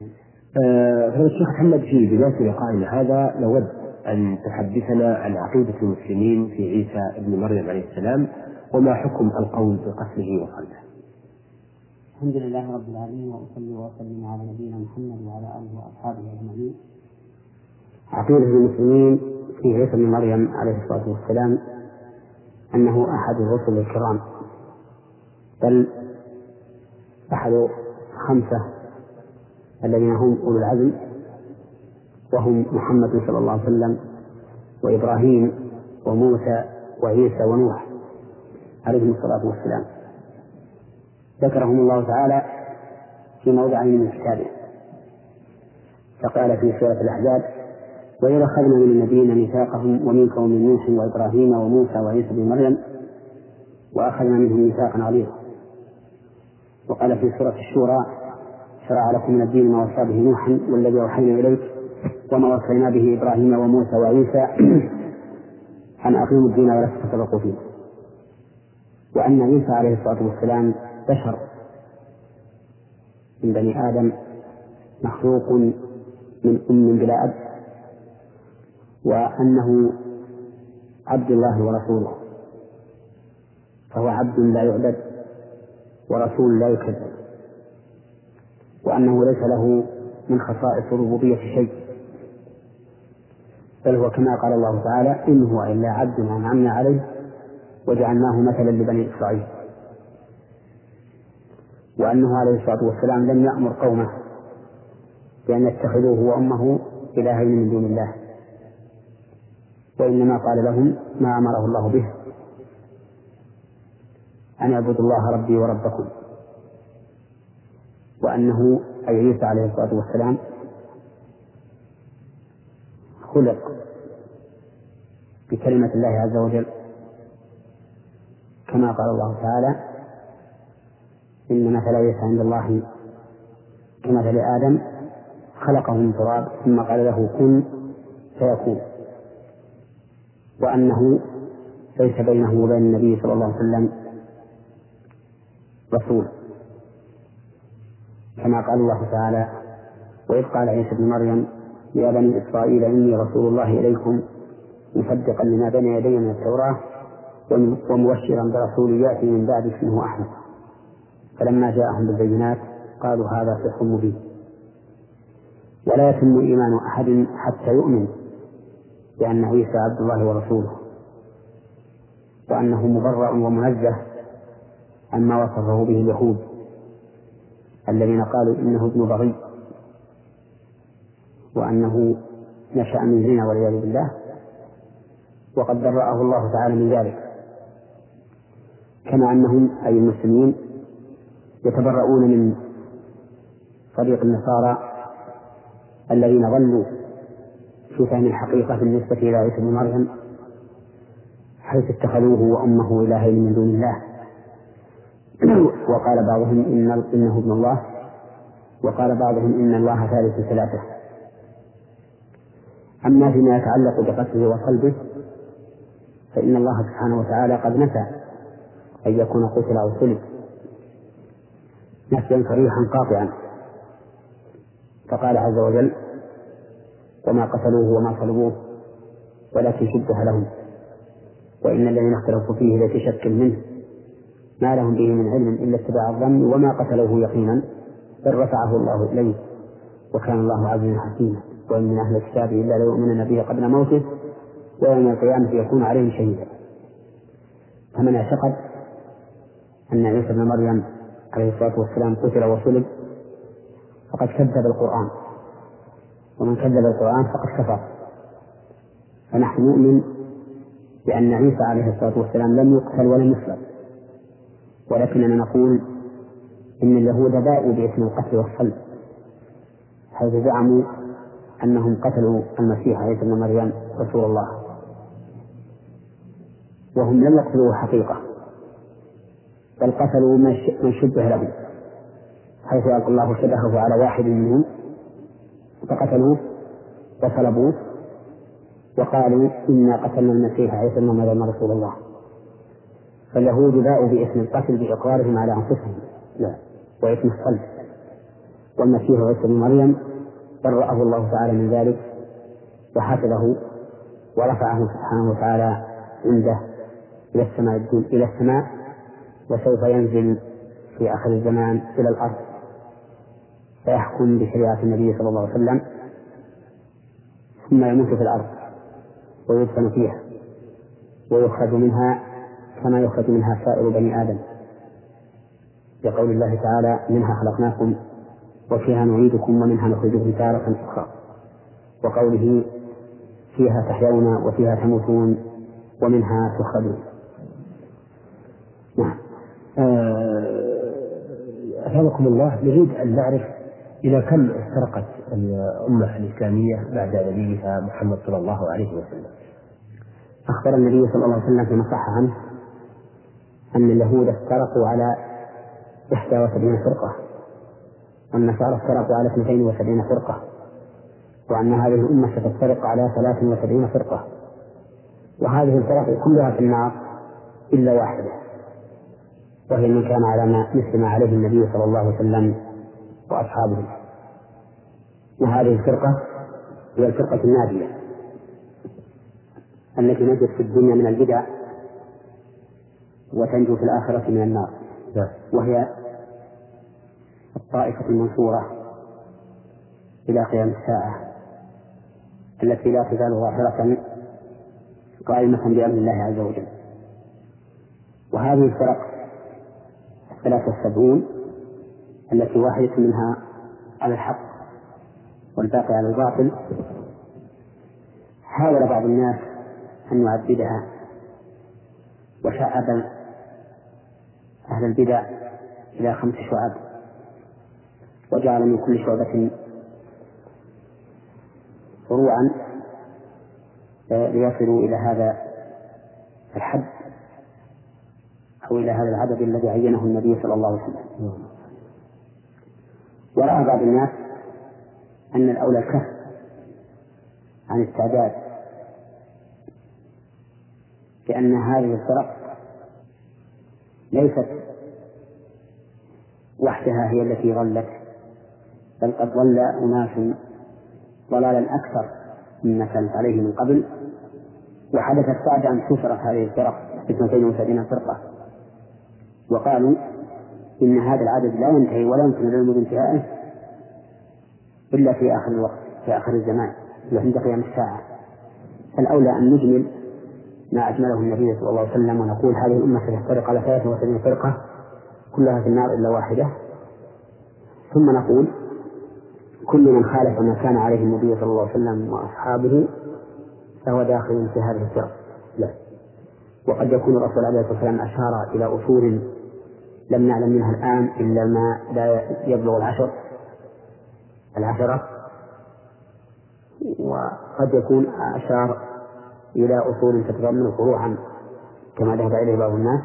فضيلة الشيخ محمد في بداية لقائنا هذا نود أن تحدثنا عن عقيدة المسلمين في عيسى ابن مريم عليه السلام وما حكم القول بقتله وصلبه. الحمد لله رب العالمين وأصلي وأسلم على نبينا محمد وعلى آله وأصحابه أجمعين. عقيدة المسلمين في عيسى ابن مريم عليه الصلاة والسلام أنه أحد الرسل الكرام بل أحد خمسة الذين هم أولو العزم وهم محمد صلى الله عليه وسلم وإبراهيم وموسى وعيسى ونوح عليهم الصلاة والسلام. ذكرهم الله تعالى في موضعين من كتابه. فقال في سورة الأحزاب وإذا أخذنا من النبيين ميثاقهم ومن نوح وإبراهيم وموسى وعيسى بن مريم وأخذنا منهم ميثاقا غليظا وقال في سورة الشورى شرع لكم من الدين ما وصى به نوحا والذي أوحينا إليك وما وصينا به إبراهيم وموسى وعيسى أن أقيموا الدين ولا تتفرقوا فيه. وأن عيسى عليه الصلاة والسلام بشر من بني آدم مخلوق من أم بلا أب وأنه عبد الله ورسوله. فهو عبد لا يعبد ورسول لا يكذب. وأنه ليس له من خصائص الربوبية شيء. بل هو كما قال الله تعالى إن هو إلا عبد أنعمنا عليه وجعلناه مثلا لبني إسرائيل. وأنه عليه الصلاة والسلام لم يأمر قومه بأن يتخذوه وأمه إلهين من دون الله. وإنما قال لهم ما أمره الله به أن اعبدوا الله ربي وربكم. وأنه أي عيسى عليه الصلاة والسلام خلق بكلمة الله عز وجل. كما قال الله تعالى إن مثل عيسى عند الله كمثل آدم خلقه من تراب ثم قال له كن فيكون وأنه ليس بينه وبين النبي صلى الله عليه وسلم رسول. كما قال الله تعالى وإذ قال عيسى ابن مريم يا بني إسرائيل إني رسول الله إليكم مصدقا لما بين يدي من التوراة ومبشرا برسول يأتي من بعد اسمه أحمد. فلما جاءهم بالبينات قالوا هذا سحر مبين. ولا يتم إيمان أحد حتى يؤمن بأن عيسى عبد الله ورسوله وأنه مبرأ ومنزه عما وصفه به اليهود. الذين قالوا إنه ابن بغي وأنه نشأ من زنا والعياذ بالله وقد برأه الله تعالى من ذلك. كما أنهم أي المسلمين يتبرؤون من طريق النصارى الذين ظلوا في فهم الحقيقة بالنسبة إلى عيسى بن مريم حيث اتخذوه وأمه إلهين من دون الله. وقال بعضهم إن إنه ابن الله. وقال بعضهم إن الله ثالث ثلاثة. أما فيما يتعلق بقتله وصلبه فإن الله سبحانه وتعالى قد نفى أن يكون قتل أو صلب نفيا صريحا قاطعا. فقال عز وجل وما قتلوه وما صلبوه ولكن شبه لهم. وإن الذين اختلفوا فيه لفي شك منه ما لهم به من علم إلا اتباع الظن وما قتلوه يقينا بل رفعه الله إليه. وكان الله عزيزا حكيما. وإن من أهل الكتاب إلا ليؤمنن به قبل موته ويوم القيامة يكون عليهم شهيدا. فمن اعتقد أن عيسى ابن مريم عليه الصلاة والسلام قتل وصلب فقد كذب القرآن. ومن كذب القرآن فقد كفر. فنحن نؤمن بأن عيسى عليه الصلاة والسلام لم يقتل ولم يصلب ولكننا نقول إن اليهود باءوا باسم القتل والصلب حيث زعموا أنهم قتلوا المسيح عيسى ابن مريم رسول الله. وهم لم يقتلوه حقيقة بل قتلوا من شبه له حيث ألقى الله شبهه على واحد منهم فقتلوه وصلبوه وقالوا إنا قتلنا المسيح عيسى ابن مريم رسول الله. فاليهود باءوا باسم القتل بإقرارهم على أنفسهم. لا واسم الصلب. والمسيح عيسى بن مريم برأه الله تعالى من ذلك وحفظه ورفعه سبحانه وتعالى عنده إلى السماء إلى السماء وسوف ينزل في آخر الزمان إلى الأرض. فيحكم بشريعة النبي صلى الله عليه وسلم. ثم يموت في الأرض ويدفن فيها ويخرج منها كما يخرج منها سائر بني آدم. لقول الله تعالى منها خلقناكم وفيها نعيدكم ومنها نخرجكم تارة أخرى. وقوله فيها تحيون وفيها تموتون ومنها تخرجون. نعم. آه، أثابكم الله نريد أن نعرف إلى كم افترقت الأمة الإسلامية بعد نبيها محمد صلى الله عليه وسلم. أخبر النبي صلى الله عليه وسلم فيما صح عنه أن اليهود افترقوا على 71 فرقة والنصارى افترقوا على 72 فرقة وأن هذه الأمة ستفترق على 73 فرقة. وهذه الفرق كلها في النار إلا واحدة وهي من كان على ما مثل ما عليه النبي صلى الله عليه وسلم وأصحابه. وهذه الفرقة هي الفرقة الناجية التي نجت في الدنيا من البدع وتنجو في الآخرة من النار نعم. وهي الطائفة المنصورة إلى قيام الساعة التي لا تزال ظاهرة قائمة بأمر الله عز وجل وهذه الفرق الثلاثة والسبعون التي واحدة منها على الحق والباقي على الباطل حاول بعض الناس أن يعددها وشعب أهل البدع إلى خمس شعب وجعل من كل شعبة فروعا ليصلوا إلى هذا الحد أو إلى هذا العدد الذي عينه النبي صلى الله عليه وسلم. ورأى بعض الناس أن الأولى الكف عن التعداد لأن هذه الفرق ليست وحدها هي التي ضلت بل قد ضل أناس ضلالا أكثر مما كانت عليه من قبل. وحدثت بعد أن كثرت هذه الفرق اثنتين وسبعين فرقة. وقالوا إن هذا العدد لا ينتهي ولا يمكن العلم بانتهائه إلا في آخر الوقت في آخر الزمان وعند قيام الساعة. فالأولى أن نجمل ما أجمله النبي صلى الله عليه وسلم ونقول هذه الأمة ستفترق على 73 فرقة. كلها في النار إلا واحدة. ثم نقول كل من خالف ما كان عليه النبي صلى الله عليه وسلم وأصحابه فهو داخل في هذه الفرق لا. وقد يكون الرسول عليه الصلاة والسلام أشار إلى أصول لم نعلم منها الآن إلا ما لا يبلغ العشر. العشرة. وقد يكون أشار إلى أصول تتضمن فروعا كما ذهب إليه بعض الناس.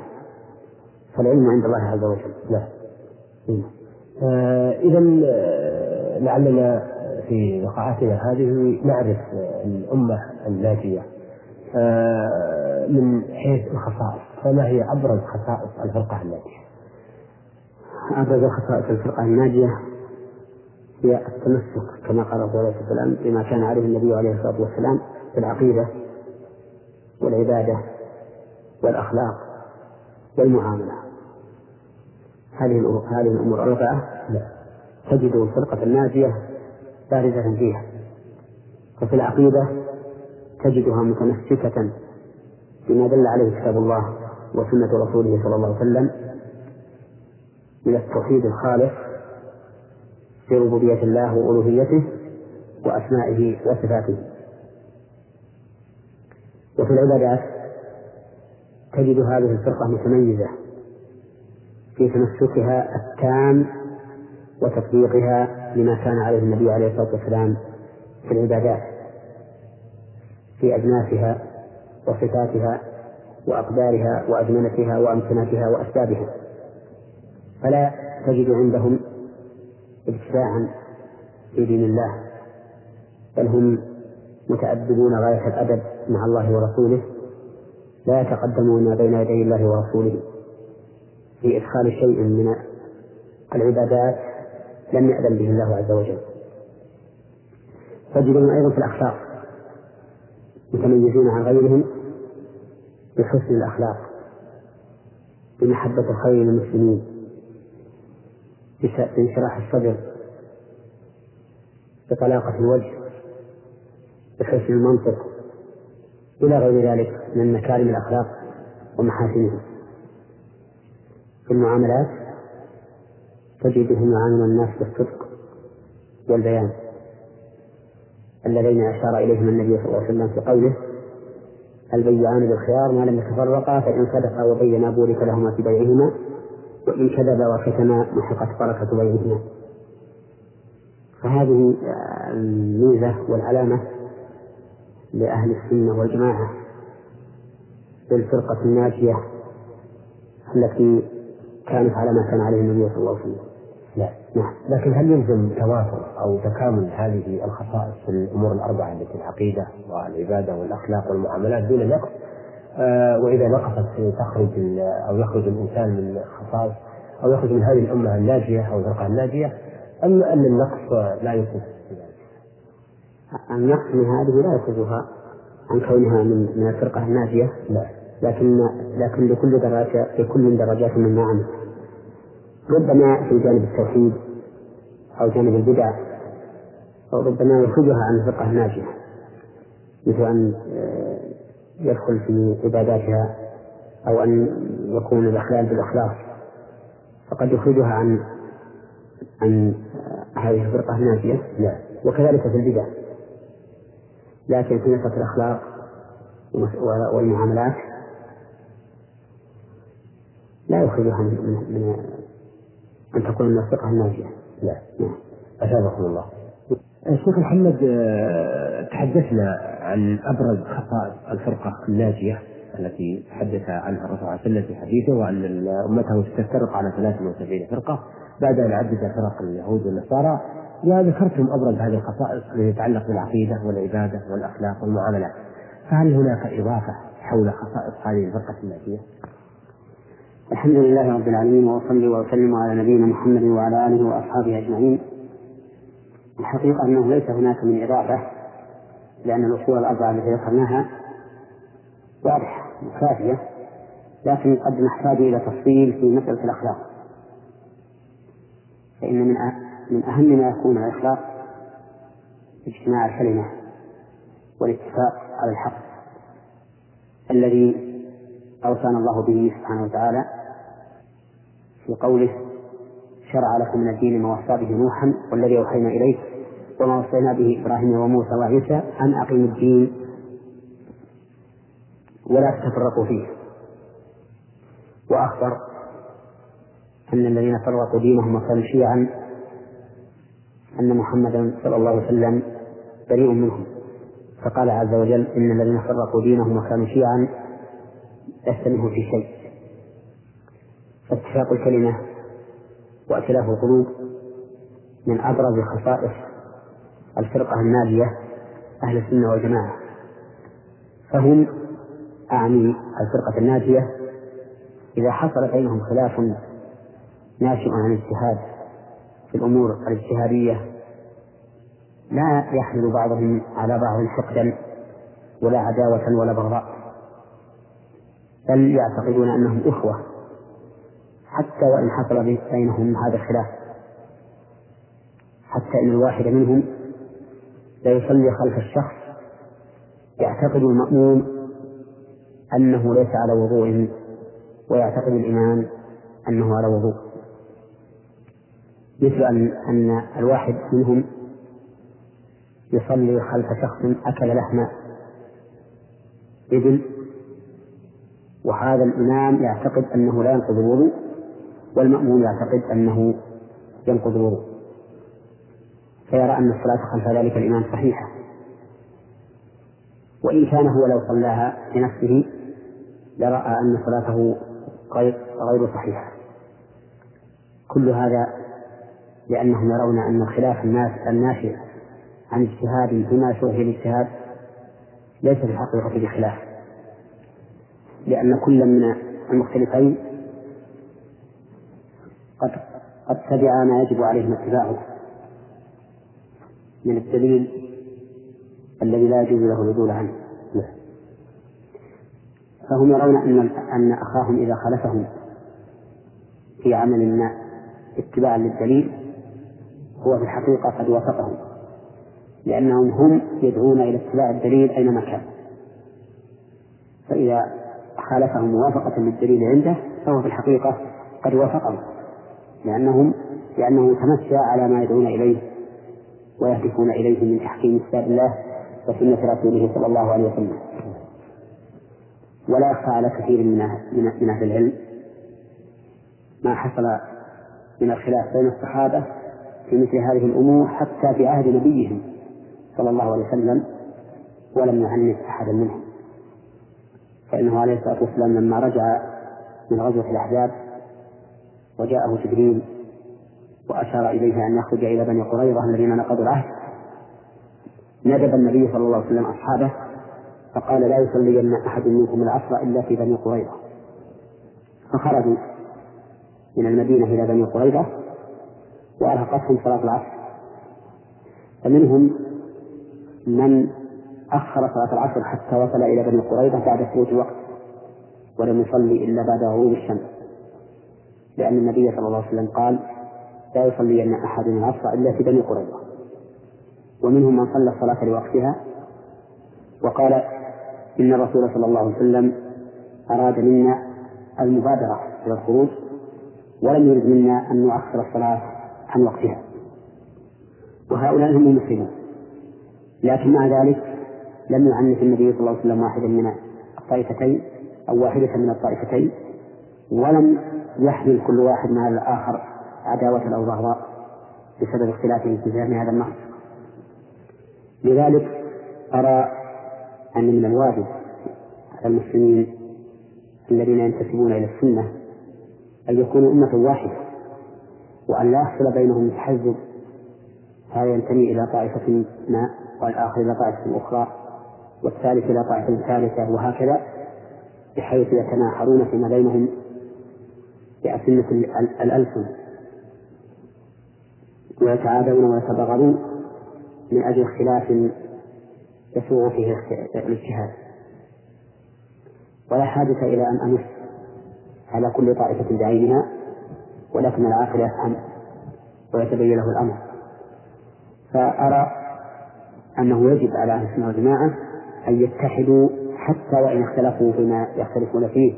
فالعلم عند الله عز وجل. لا. آه إذا آه، لعلنا في لقاءاتنا هذه نعرف الأمة الناجية آه من حيث الخصائص. فما هي أبرز خصائص الفرقة الناجية؟ أبرز خصائص الفرقة الناجية هي التمسك كما قال الرسول عليه والسلام بما كان عليه النبي عليه الصلاة والسلام في العقيدة والعبادة والأخلاق والمعاملة. هذه هذه الأمور الأربعة تجد الفرقة الناجية بارزة فيها. ففي العقيدة تجدها متمسكة بما دل عليه كتاب الله وسنة رسوله صلى الله عليه وسلم من التوحيد الخالص في ربوبية الله وألوهيته وأسمائه وصفاته. وفي العبادات تجد هذه الفرقة متميزة. في تمسكها التام وتطبيقها لما كان عليه النبي عليه الصلاة والسلام في العبادات في أجناسها وصفاتها وأقدارها وأزمنتها وأمكنتها وأسبابها. فلا تجد عندهم ابتداعا في دين الله بل هم متأدبون غاية الأدب مع الله ورسوله لا يتقدمون بين يدي الله ورسوله. في إدخال شيء من العبادات لم يأذن به الله عز وجل. تجدهم أيضا في الأخلاق متميزين عن غيرهم بحسن الأخلاق بمحبة الخير للمسلمين بانشراح الصدر بطلاقة الوجه بحسن المنطق إلى غير ذلك من مكارم الأخلاق ومحاسنها في المعاملات تجدهم يعاملون الناس بالصدق والبيان اللذين أشار إليهما النبي صلى الله عليه وسلم في قوله البيعان بالخيار ما لم يتفرقا فإن صدقا وبينا بورك لهما في بيعهما وإن كذبا وكتما محقت بركة بينهما فهذه الميزة والعلامة لأهل السنة والجماعة للفرقة الناجية التي كانت على ما كان عليه النبي صلى الله عليه وسلم. لا. نعم. لكن هل يلزم توافر أو تكامل هذه الخصائص في الأمور الأربعة التي العقيدة والعبادة والأخلاق والمعاملات دون نقص؟ آه وإذا نقصت تخرج أو يخرج الإنسان من خصائص أو يخرج من هذه الأمة الناجية أو الفرقة الناجية أم أن النقص لا يصف النقص من هذه لا يصفها عن كونها من من الفرقة الناجية؟ لا. لكن لكن لكل درجه لكل درجات مما عمل ربما في جانب التوحيد أو جانب البدع أو ربما يخرجها عن الفقه الناجية مثل أن آه، يدخل في عباداتها أو أن يكون الإخلال بالإخلاص. فقد يخرجها عن عن آه، هذه الفرقة الناجية. لا وكذلك في البدع. لكن في نقطة الأخلاق والمعاملات لا يخرجها من, أن تكون من الفقه الناجية. لا. نعم. أثابكم الله. الشيخ محمد آه، تحدثنا عن أبرز خصائص الفرقة الناجية التي تحدث عنها الرسول صلى الله عليه وسلم في حديثه وأن أمته ستفترق على 73 فرقة. بعد أن عدد فرق اليهود والنصارى وذكرتم أبرز هذه الخصائص التي تتعلق بالعقيدة والعبادة والأخلاق والمعاملات فهل هناك إضافة حول خصائص هذه الفرقة الناجية؟ الحمد لله رب العالمين وأصلي وأسلم على نبينا محمد وعلى آله وأصحابه أجمعين. الحقيقة أنه ليس هناك من إضافة لأن الأصول الأربعة التي ذكرناها واضحة وكافية لكن قد نحتاج إلى تفصيل في مسألة الأخلاق. فإن من من أهم ما يكون الأخلاق اجتماع الكلمة والاتفاق على الحق الذي أوصانا الله به سبحانه وتعالى في قوله شرع لكم من الدين ما وصى به نوحا والذي أوحينا إليك وما وصينا به إبراهيم وموسى وعيسى أن أقيموا الدين ولا تتفرقوا فيه. وأخبر أن الذين فرقوا دينهم وكانوا شيعا أن محمدا صلى الله عليه وسلم بريء منهم. فقال عز وجل إن الذين فرقوا دينهم وكانوا شيعا لست منهم في شيء. فاتفاق الكلمة وائتلاف القلوب من أبرز خصائص الفرقة الناجية أهل السنة والجماعة. فهم أعني الفرقة الناجية إذا حصل بينهم خلاف ناشئ عن الاجتهاد في الأمور الاجتهادية لا يحمل بعضهم على بعض حقدا ولا عداوة ولا بغضاء بل يعتقدون أنهم إخوة حتى وإن حصل بينهم هذا الخلاف. حتى إن الواحد منهم لا يصلي خلف الشخص يعتقد المأموم أنه ليس على وضوء ويعتقد الإمام أنه على وضوء. مثل أن أن الواحد منهم يصلي خلف شخص أكل لحم إبل وهذا الإمام يعتقد أنه لا ينقض الوضوء والمأمون يعتقد أنه ينقض الوضوء. فيرى أن الصلاة خلف ذلك الإمام صحيحة. وإن كان هو لو صلاها لنفسه لرأى أن صلاته غير صحيحة. كل هذا لأنهم يرون أن خلاف الناس الناشئ عن اجتهاد فيما شرح الاجتهاد ليس في الحقيقة بخلاف. لأن كل من المختلفين قد قد تبع ما يجب عليهم اتباعه. من الدليل الذي لا يجوز له العدول عنه فهم يرون أن أن أخاهم إذا خالفهم في عمل ما اتباعا للدليل هو في الحقيقة قد وافقهم لأنهم هم يدعون إلى اتباع الدليل أينما كان. فإذا خالفهم موافقة للدليل عنده فهو في الحقيقة قد وافقهم. لأنهم لأنه تمشى على ما يدعون إليه ويهدفون إليه من تحكيم كتاب الله وسنة رسوله صلى الله عليه وسلم. ولا يخفى على كثير من من أهل العلم. ما حصل من الخلاف بين الصحابة في مثل هذه الأمور حتى في عهد نبيهم صلى الله عليه وسلم ولم يعنف أحدا منهم. فإنه عليه الصلاة والسلام لما رجع من غزوة الأحزاب وجاءه جبريل وأشار إليه أن يخرج إلى بني قريظة الذين نقضوا العهد. ندب النبي صلى الله عليه وسلم أصحابه فقال لا يصلين أحد منكم العصر إلا في بني قريظة. فخرجوا من المدينة إلى بني قريظة وأرهقتهم صلاة العصر. فمنهم من أخر صلاة العصر حتى وصل إلى بني قريظة بعد فوت الوقت ولم يصلي إلا بعد غروب الشمس. لأن النبي صلى الله عليه وسلم قال لا يصلين أحد العصر إلا في بني قريظة. ومنهم من صلى الصلاة لوقتها وقال إن الرسول صلى الله عليه وسلم أراد منا المبادرة إلى الخروج ولم يرد منا أن نؤخر الصلاة عن وقتها. وهؤلاء هم المسلمون. لكن مع ذلك لم يعنف النبي صلى الله عليه وسلم واحدا من الطائفتين أو واحدة من الطائفتين ولم يحمل كل واحد مع الآخر عداوة أو بغضاء بسبب اختلافهم في فهم هذا النص لذلك أرى أن من الواجب على المسلمين الذين ينتسبون إلى السنة أن يكونوا أمة واحدة وأن لا يحصل بينهم تحزب. هذا ينتمي إلى طائفة ما والآخر إلى طائفة أخرى والثالث إلى طائفة ثالثة وهكذا بحيث يتناحرون فيما بينهم بأسنة الألسن ويتعادون ويتبغضون من أجل اختلاف يسوغ فيه الاجتهاد. ولا حاجة إلى أن أنص على كل طائفة بعينها ولكن العاقل يفهم ويتبين له الأمر. فأرى أنه يجب على أهل السنة والجماعة أن يتحدوا حتى وإن اختلفوا فيما يختلفون فيه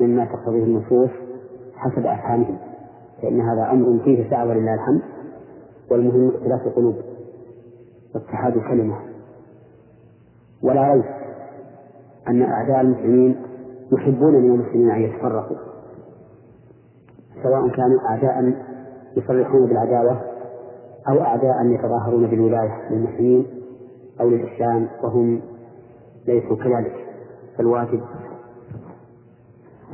مما تقتضيه النصوص حسب أفهامهم فإن هذا أمر فيه سعة ولله الحمد والمهم اختلاف القلوب واتحاد الكلمة. ولا ريب أن أعداء المسلمين يحبون من المسلمين أن يتفرقوا سواء كانوا أعداء يصرحون بالعداوة أو أعداء يتظاهرون بالولاية للمسلمين أو للإسلام وهم ليسوا كذلك. فالواجب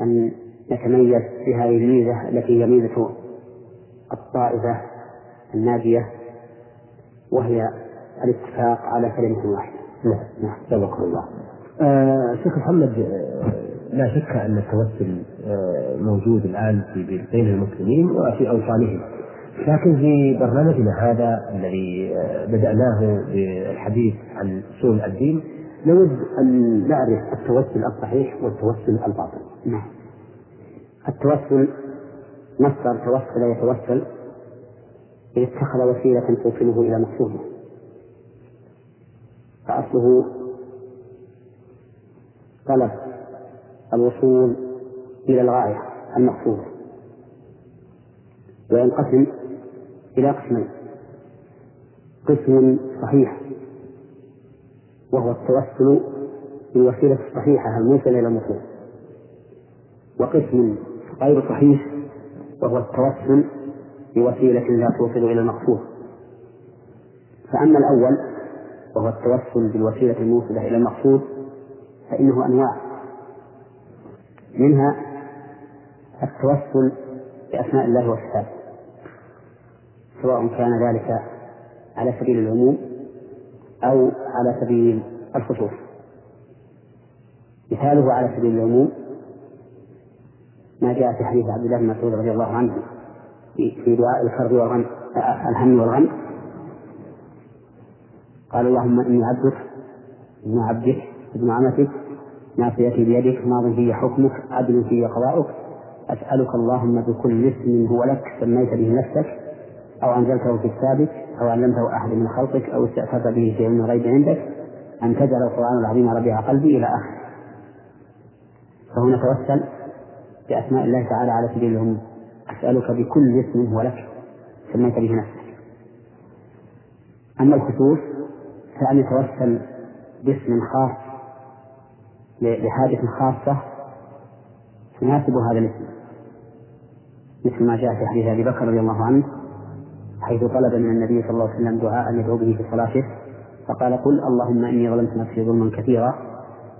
أن نتميز بهذه الميزة التي هي ميزة الطائفة الناجية وهي الاتفاق على كلمة واحدة. نعم نعم سبق الله. آه شيخ محمد آه لا شك أن التوسل آه موجود الآن في بين المسلمين وفي أوطانهم. لكن في برنامجنا هذا الذي آه بدأناه بالحديث عن أصول الدين نود أن نعرف التوسل الصحيح والتوسل الباطل. نعم. التوسل مصدر توسل يتوسل إذا اتخذ وسيلة توصله إلى مقصوده. فأصله طلب الوصول إلى الغاية المقصودة وينقسم إلى قسمين قسم صحيح. وهو التوسل بالوسيلة الصحيحة الموصلة إلى المقصود. وقسم غير صحيح وهو التوسل بوسيلة لا توصل إلى المقصود. فأما الأول وهو التوسل بالوسيلة الموصلة إلى المقصود فإنه أنواع. منها التوسل بأسماء الله وصفاته سواء كان ذلك على سبيل العموم أو على سبيل الخصوص. مثاله على سبيل العموم ما جاء في حديث عبد الله بن مسعود رضي الله عنه في دعاء الكرب والغم الهم والغم قال اللهم إني عبدك ابن عبدك ابن عمتك ناصيتي بيدك ماض في حكمك عدل في قضاؤك. أسألك اللهم بكل اسم هو لك سميت به نفسك أو أنزلته في كتابك أو علمته أحد من خلقك أو استأثرت به في علم الغيب عندك. أن تجعل القرآن العظيم ربيع قلبي إلى آخره. فهنا توسل. بأسماء الله تعالى على سبيل العموم أسألك بكل اسم هو لك. سميت به نفسك. أما الخصوص فأن يتوسل باسم خاص لحاجة خاصة تناسب هذا الاسم. مثل ما جاء في حديث أبي بكر رضي الله عنه حيث طلب من النبي صلى الله عليه وسلم دعاء يدعو به في صلاته فقال قل اللهم إني ظلمت نفسي ظلما كثيرا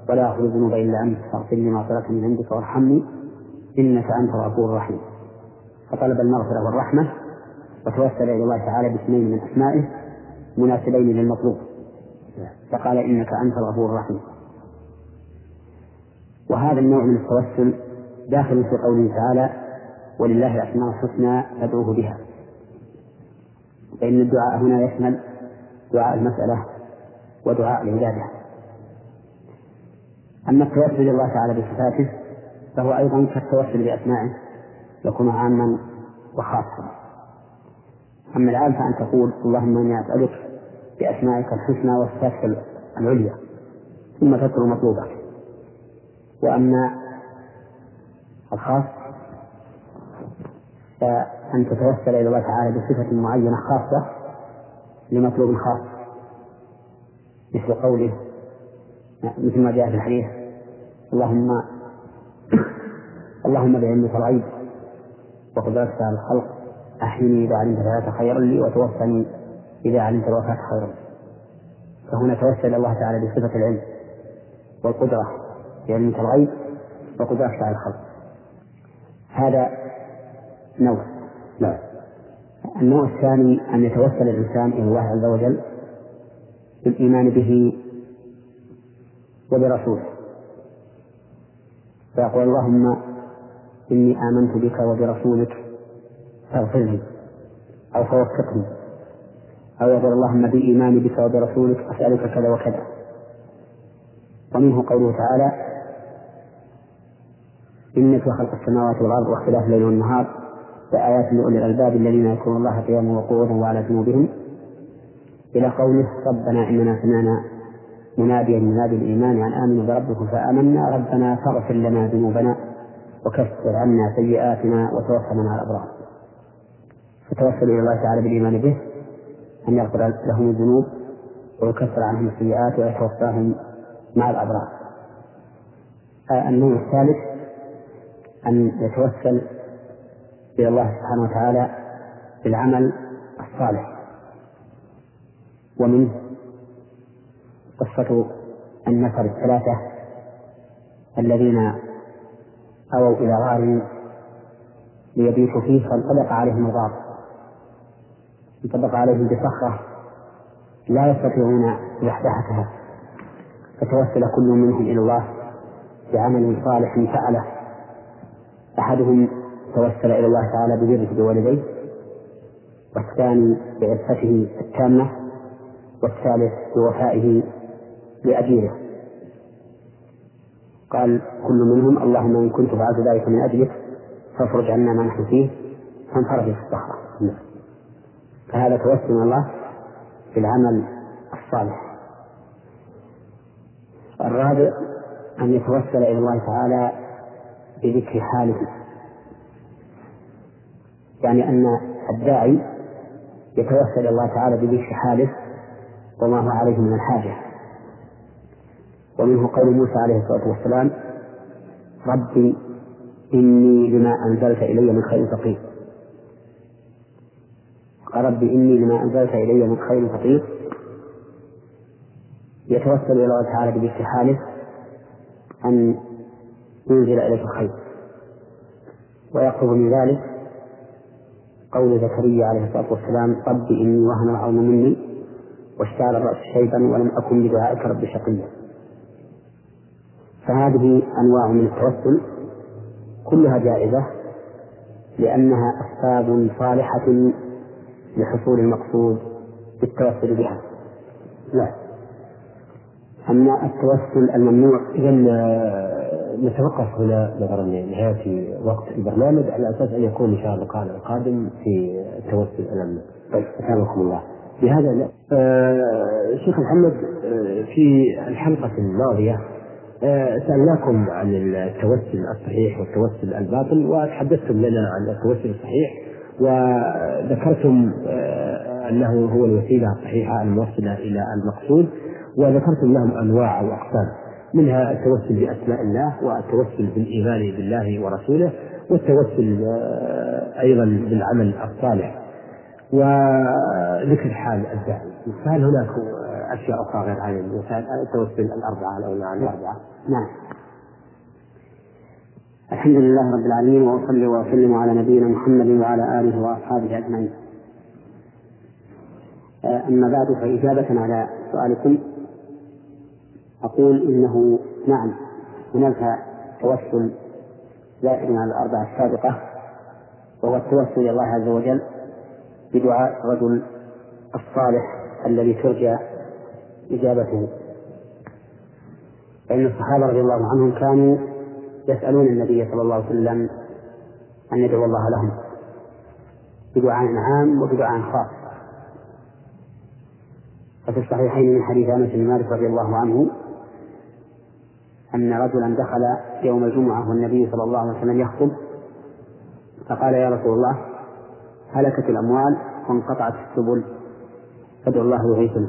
ولا أغفر الذنوب إلا أنت فاغفر لي مغفرة من عندك وارحمني. إنك أنت الغفور الرحيم. فطلب المغفرة والرحمة وتوسل إلى الله تعالى باسمين من أسمائه مناسبين للمطلوب فقال إنك أنت الغفور الرحيم. وهذا النوع من التوسل داخل في قوله تعالى ولله الأسماء الحسنى فادعوه بها. فإن الدعاء هنا يشمل دعاء المسألة ودعاء العبادة. أما التوسل إلى الله تعالى بصفاته فهو أيضا كالتوسل بأسمائه يكون عاما وخاصا. أما الآن فأن تقول اللهم إني أسألك بأسمائك الحسنى وصفاتك العليا ثم تذكر مطلوبك. وأما الخاص فأن تتوسل إلى الله تعالى بصفة معينة خاصة لمطلوب خاص مثل قوله مثل ما جاء في الحديث اللهم اللهم بعلمك الغيب وقدرتك على الخلق أحيني إذا علمت الحياة خيرا لي وتوفني إذا علمت الوفاة خيرا. فهنا توسل الله تعالى بصفة العلم والقدرة بعلمك الغيب وقدرتك على الخلق. هذا نوع. لا النوع الثاني أن يتوسل الإنسان إلى الله عز وجل بالإيمان به وبرسوله. فيقول اللهم إني آمنت بك وبرسولك فاغفر لي أو فوفقني. أو يقول اللهم بإيماني بك وبرسولك أسألك كذا وكذا. ومنه قوله تعالى إن في خلق السماوات والأرض واختلاف الليل والنهار لآيات لأولي الألباب الذين يذكرون الله قياما وقعودا وعلى جنوبهم إلى قوله ربنا إننا سمعنا مناديا ينادي الإيمان أن آمنوا بربكم فآمنا ربنا فاغفر لنا ذنوبنا. وكفر عنا سيئاتنا وتوفنا مع الأبرار. فتوسل إلى الله تعالى بالإيمان به أن يغفر لهم الذنوب ويكفر عنهم السيئات ويتوفاهم مع الأبرار. آه، النوع الثالث أن يتوسل إلى الله سبحانه وتعالى بالعمل الصالح. ومنه قصة النفر الثلاثة الذين أووا إلى غار ليبيتوا فيه فانطبق عليهم الغار انطبق عليهم بصخرة لا يستطيعون زحزحتها فتوسل كل منهم إلى الله بعمل صالح فعله. أحدهم توسل إلى الله تعالى ببره بوالديه والثاني بعفته التامة والثالث بوفائه لأجيره. قال كل منهم اللهم إن كنت فعلت ذلك من أجلك فافرج عنا ما نحن فيه فانفرج في الصخرة. فهذا توسل الله بالعمل الصالح. الرابع أن يتوسل إلى الله تعالى بذكر حاله. يعني أن الداعي يتوسل إلى الله تعالى بذكر حاله. وما هو عليه من الحاجة. ومنه قول موسى عليه الصلاة والسلام ربي إني لما أنزلت إلي من خير فقير. قال ربي إني لما أنزلت إلي من خير فقير. يتوسل إلى الله تعالى بذكر حاله أن ينزل إليك الخير. ويقرب من ذلك قول زكريا عليه الصلاة والسلام رب إني وهن العظم مني واشتعل الرأس شيبا ولم أكن بدعائك رب شقيا. فهذه أنواع من التوسل كلها جائزة لأنها أسباب صالحة لحصول المقصود بالتوسل بها لا أما التوسل الممنوع إذا آه، نتوقف هنا نظرا لنهاية وقت البرنامج على أساس أن يكون إن شاء الله اللقاء القادم في التوسل الممنوع. طيب أسامحكم الله. بهذا آه شيخ محمد آه في الحلقة الماضية سألناكم عن التوسل الصحيح والتوسل الباطل وتحدثتم لنا عن التوسل الصحيح وذكرتم آه أنه هو الوسيلة الصحيحة الموصلة إلى المقصود وذكرتم لهم أنواع وأقسام منها التوسل بأسماء الله والتوسل بالإيمان بالله ورسوله والتوسل آه، أيضا بالعمل الصالح وذكر حال الداعي فهل هناك أشياء أخرى غير هذه التوسل الأربعة أو الانواع الأربعة؟ نعم. الحمد لله رب العالمين وأصلي وأسلم على نبينا محمد وعلى آله وأصحابه أجمعين. آه، أما بعد فإجابة على سؤالكم أقول إنه نعم هناك توسل زائد على الأربعة السابقة وهو التوسل إلى الله عز وجل بدعاء الرجل الصالح الذي ترجى إجابته فإن الصحابة رضي الله عنهم كانوا يسألون النبي صلى الله عليه وسلم أن يدعو الله لهم بدعاء عام وبدعاء خاص. ففي الصحيحين من حديث أنس بن مالك رضي الله عنه أن رجلا دخل يوم الجمعة والنبي صلى الله عليه وسلم يخطب فقال يا رسول الله هلكت الأموال وانقطعت السبل فادعو الله يغيثنا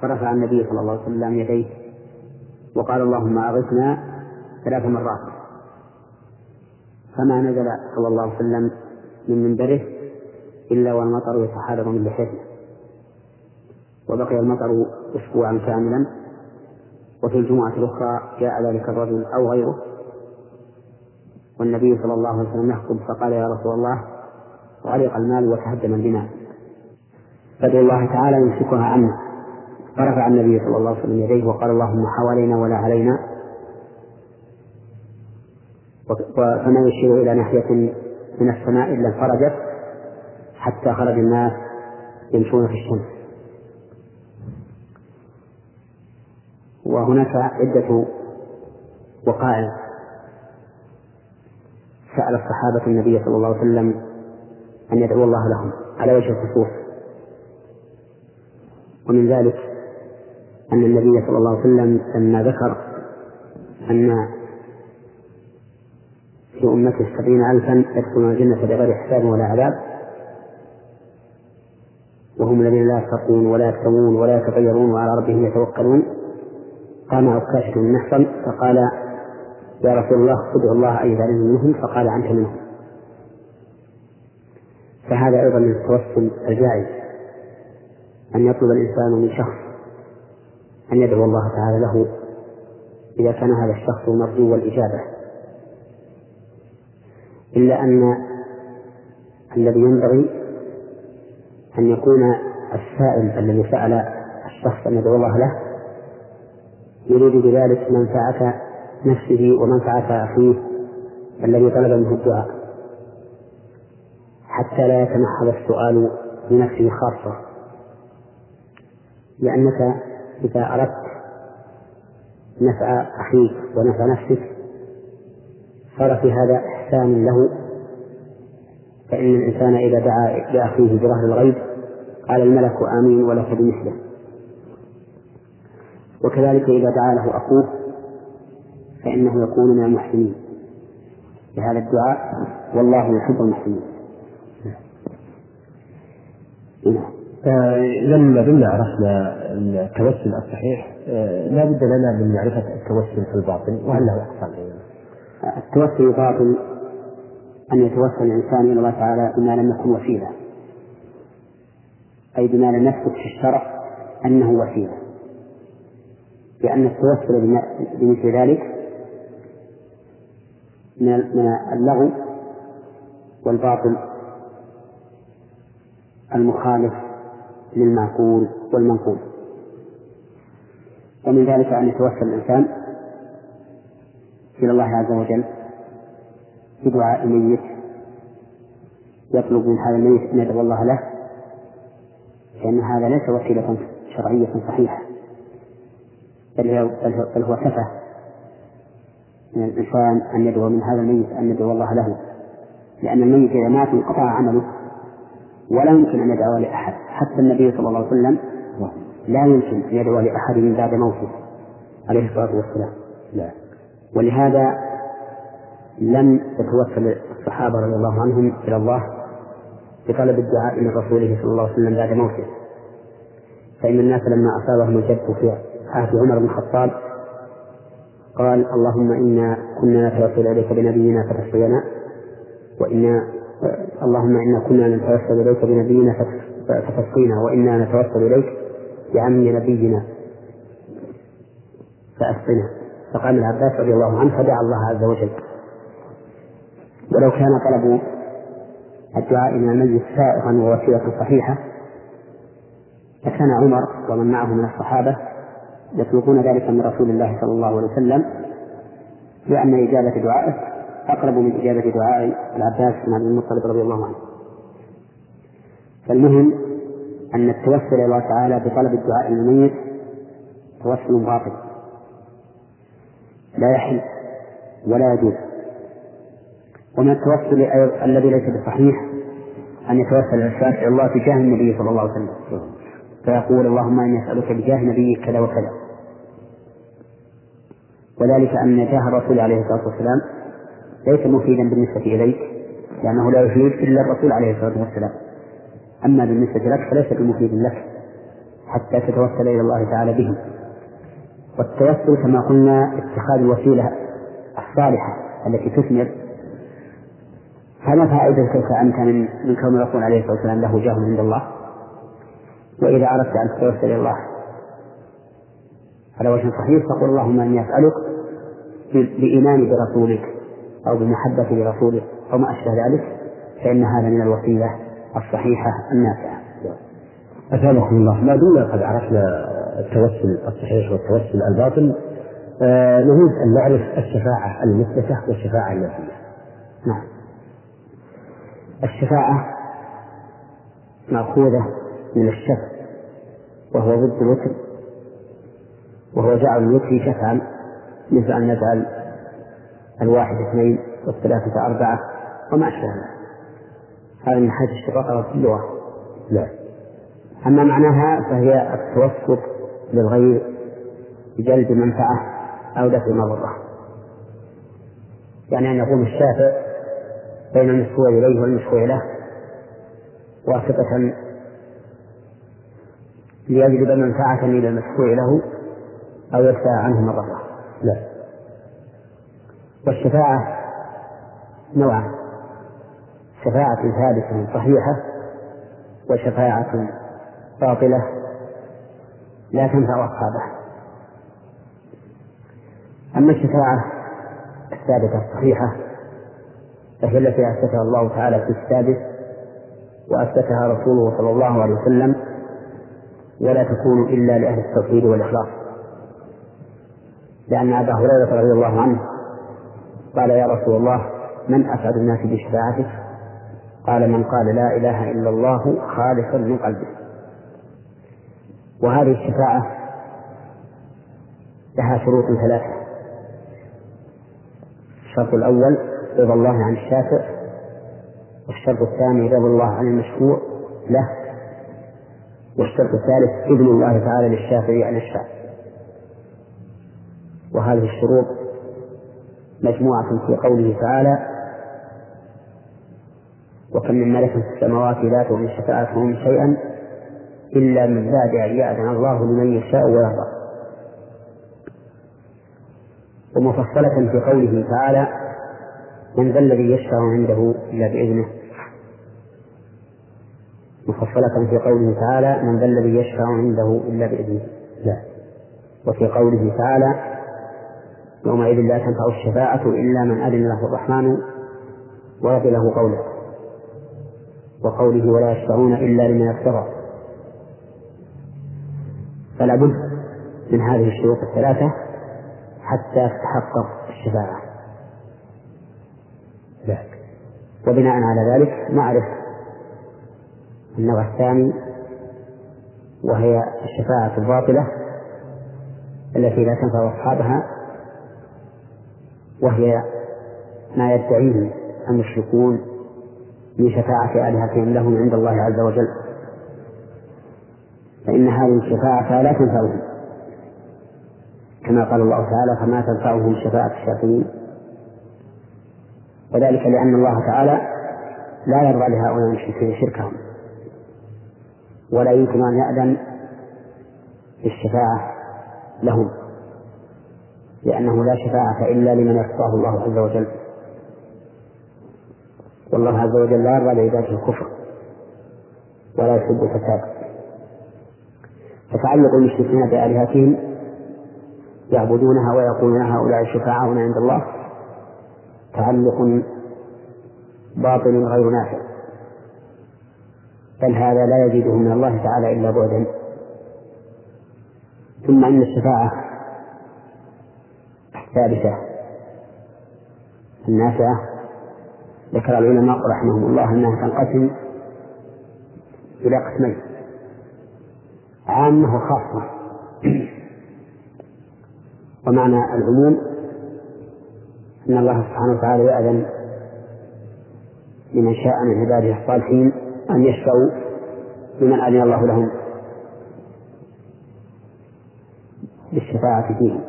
فرفع النبي صلى الله عليه وسلم يديه وقال اللهم أغثنا ثلاث مرات. فما نزل صلى الله عليه وسلم من منبره إلا والمطر يتحادر من لحيته وبقي المطر أسبوعا كاملا. وفي الجمعة الأخرى جاء ذلك الرجل أو غيره. والنبي صلى الله عليه وسلم يخطب فقال يا رسول الله غرق المال وتهدم البناء. فادعو الله تعالى يمسكها عنا فرفع النبي صلى الله عليه وسلم يديه وقال اللهم حوالينا ولا علينا. فما يشير إلى ناحية من السماء إلا انفرجت حتى خرج الناس يمشون في الشمس. وهناك عدة وقائع سأل الصحابة النبي صلى الله عليه وسلم أن يدعو الله لهم على وجه الخصوص. ومن ذلك أن النبي صلى الله عليه وسلم لما ذكر أن في أمته سبعين ألفا يدخلون الجنة بغير حساب ولا عذاب وهم الذين لا يسرقون ولا يكتمون ولا يتغيرون وعلى ربهم يتوكلون قام عكاشة بن محصن فقال يا رسول الله ادعو الله أن يجعلني منهم. فقال أنت منهم. فهذا أيضا من التوسل الجائز أن يطلب الإنسان من شخص أن يدعو الله تعالى له إذا كان هذا الشخص مرجو الإجابة إلا أن الذي ينبغي أن يكون السائل الذي سأل الشخص أن يدعو الله له يريد بذلك منفعة نفسه ومنفعة أخيه الذي طلب منه الدعاء. حتى لا يتمحض السؤال بنفسه خاصة. لأنك إذا أردت نفع أخيك ونفع نفسك صار في هذا إحسان له فإن الإنسان إذا دعا لأخيه بظهر الغيب قال الملك آمين ولك بمثله. وكذلك إذا دعا له أخوه فإنه يكون من المحسنين. بهذا الدعاء والله يحب المحسنين. نعم. لما دمنا عرفنا التوسل الصحيح آه، لا بد لنا من معرفة التوسل في الباطن وهل له أقسام التوسل الباطن أن يتوسل الإنسان إلى الله تعالى بما لم يكن وسيلة أي بما لم يثبت في الشرع أنه وسيلة. لأن التوسل بمثل ذلك من اللغو والباطل المخالف للمعقول والمنقول. ومن ذلك أن يتوسل الإنسان إلى الله عز وجل بدعاء ميت يطلب من هذا الميت أن يدعو الله له لأن هذا ليس وسيلة شرعية صحيحة بل هو سفه من الإنسان أن يدعو من هذا الميت أن يدعو الله له. لأن الميت إذا مات انقطع عمله ولا يمكن أن يدعو لأحد حتى النبي صلى الله عليه وسلم لا يمكن أن يدعو لأحد من بعد موته عليه الصلاة والسلام. لا. ولهذا لم يتوسل الصحابة رضي الله عنهم إلى الله بطلب الدعاء من رسوله صلى الله عليه وسلم بعد موته. فإن الناس لما أصابهم الجد في عهد عمر بن الخطاب قال اللهم إنا كنا نتوسل إليك بنبينا فتشفينا وإنا اللهم إنا كنا نتوسل إليك بنبينا فتسقينا وإنا نتوسل إليك بعم نبينا فأسقنا. فقال العباس رضي الله عنه فدعا الله عز وجل. ولو كان طلب الدعاء من الميت سائغا ووسيلة صحيحة لكان عمر ومن معه من الصحابة يطلبون ذلك من رسول الله صلى الله عليه وسلم لأن إجابة دعائه أقرب من إجابة دعاء العباس بن عبد المطلب رضي الله عنه. فالمهم أن التوسل إلى الله تعالى بطلب الدعاء للميت توسل باطل. لا يحل ولا يجوز. ومن التوسل الذي ليس بصحيح أن يتوسل الإنسان إلى الله تجاه النبي صلى الله عليه وسلم. فيقول اللهم إني أسألك بجاه نبيك كذا وكذا. وذلك أن جاه الرسول عليه الصلاة والسلام ليس مفيدا بالنسبة إليك لأنه لا يفيد إلا الرسول عليه الصلاة والسلام. أما بالنسبة لك فليس بمفيد لك حتى تتوسل إلى الله تعالى به والتوسل كما قلنا اتخاذ الوسيلة الصالحة التي تثمر. فما فائدتك أنت من من كون الرسول عليه الصلاة والسلام له جاه عند الله؟ وإذا أردت أن تتوسل إلى الله. على وجه صحيح فقل اللهم إني أسألك بإيماني برسولك أو بمحبة لرسولك أو ما أشبه ذلك فإن هذا من الوسيلة الصحيحة النافعة. أثابكم الله ما دمنا قد عرفنا التوسل الصحيح والتوسل الباطل آه نريد أن نعرف الشفاعة المثبتة والشفاعة النافية. نعم. الشفاعة مأخوذة من الشفع وهو ضد الوتر وهو جعل الوتر شفعا مثل أن نجعل الواحد اثنين والثلاثة أربعة وما أشبه ذلك هذا من حيث اشتقاقها في اللغة. لا. أما معناها فهي التوسط للغير بجلب منفعة أو دفع مضرة. يعني أن يقوم الشافع بين المشفوع إليه والمشفوع له واسطة ليجلب منفعة إلى المشفوع له أو يدفع عنه مضرة. لا. والشفاعة نوعان. شفاعة ثابتة صحيحة وشفاعة باطلة لا تنفع أصحابها أما الشفاعة الثابتة الصحيحة فهي التي أثبتها الله تعالى في السادس وأثبتها رسوله صلى الله عليه وسلم ولا تكون إلا لأهل التوحيد والإخلاص. لأن أبا هريرة رضي الله عنه قال يا رسول الله من أسعد الناس بشفاعتك قال من قال لا إله إلا الله خالصا من قلبه. وهذه الشفاعة لها شروط ثلاثة. الشرط الأول رضا الله عن الشافع. والشرط الثاني رضا الله عن المشفوع له. والشرط الثالث إذن الله تعالى للشافع أن يشفع. وهذه الشروط مجموعة في قوله تعالى وكم من ملك في السماوات لا تغني شفاعتهم شيئا إلا من بعد أن يأذن الله لمن يشاء ويرضى. ومفصلة في قوله تعالى من ذا الذي يشفع عنده إلا بإذنه. مفصلة في قوله تعالى من ذا الذي يشفع عنده إلا بإذنه. لا. وفي قوله تعالى يومئذ لا تنفع الشفاعة إلا من أذن له الرحمن ورضي له قوله وقوله ولا يشفعون إلا لمن ارتضى فلا بد من هذه الشروط الثلاثة حتى تتحقق الشفاعة. وبناء على ذلك نعرف النوع الثاني وهي الشفاعة الباطلة التي لا تنفع أصحابها وهي ما يدعيه المشركون من شفاعة آلهتهم لهم عند الله عز وجل. فإن هذه الشفاعة لا تنفعهم. كما قال الله تعالى فما تنفعهم شفاعة الشافعين وذلك لأن الله تعالى لا يرضى لهؤلاء المشركين شركهم. ولا يمكن أن يأذن بالشفاعة لهم. لأنه لا شفاعة إلا لمن يرضاه الله عز وجل. والله عز وجل لا يرضى لعباده الكفر ولا يحب الفساد. فتعلق المشركين بآلهتهم يعبدونها ويقولون هؤلاء شفعاؤنا عند الله تعلق باطل غير نافع. بل هذا لا يزيده من الله تعالى إلا بعدا. ثم إن الشفاعة الثالثة النافعة ذكر العلماء رحمهم الله أنها تنقسم إلى قسمين. عامة وخاصة. ومعنى العموم أن الله سبحانه وتعالى يأذن لمن شاء من عباده الصالحين أن يشفعوا لمن أذن الله لهم بالشفاعة فيهم.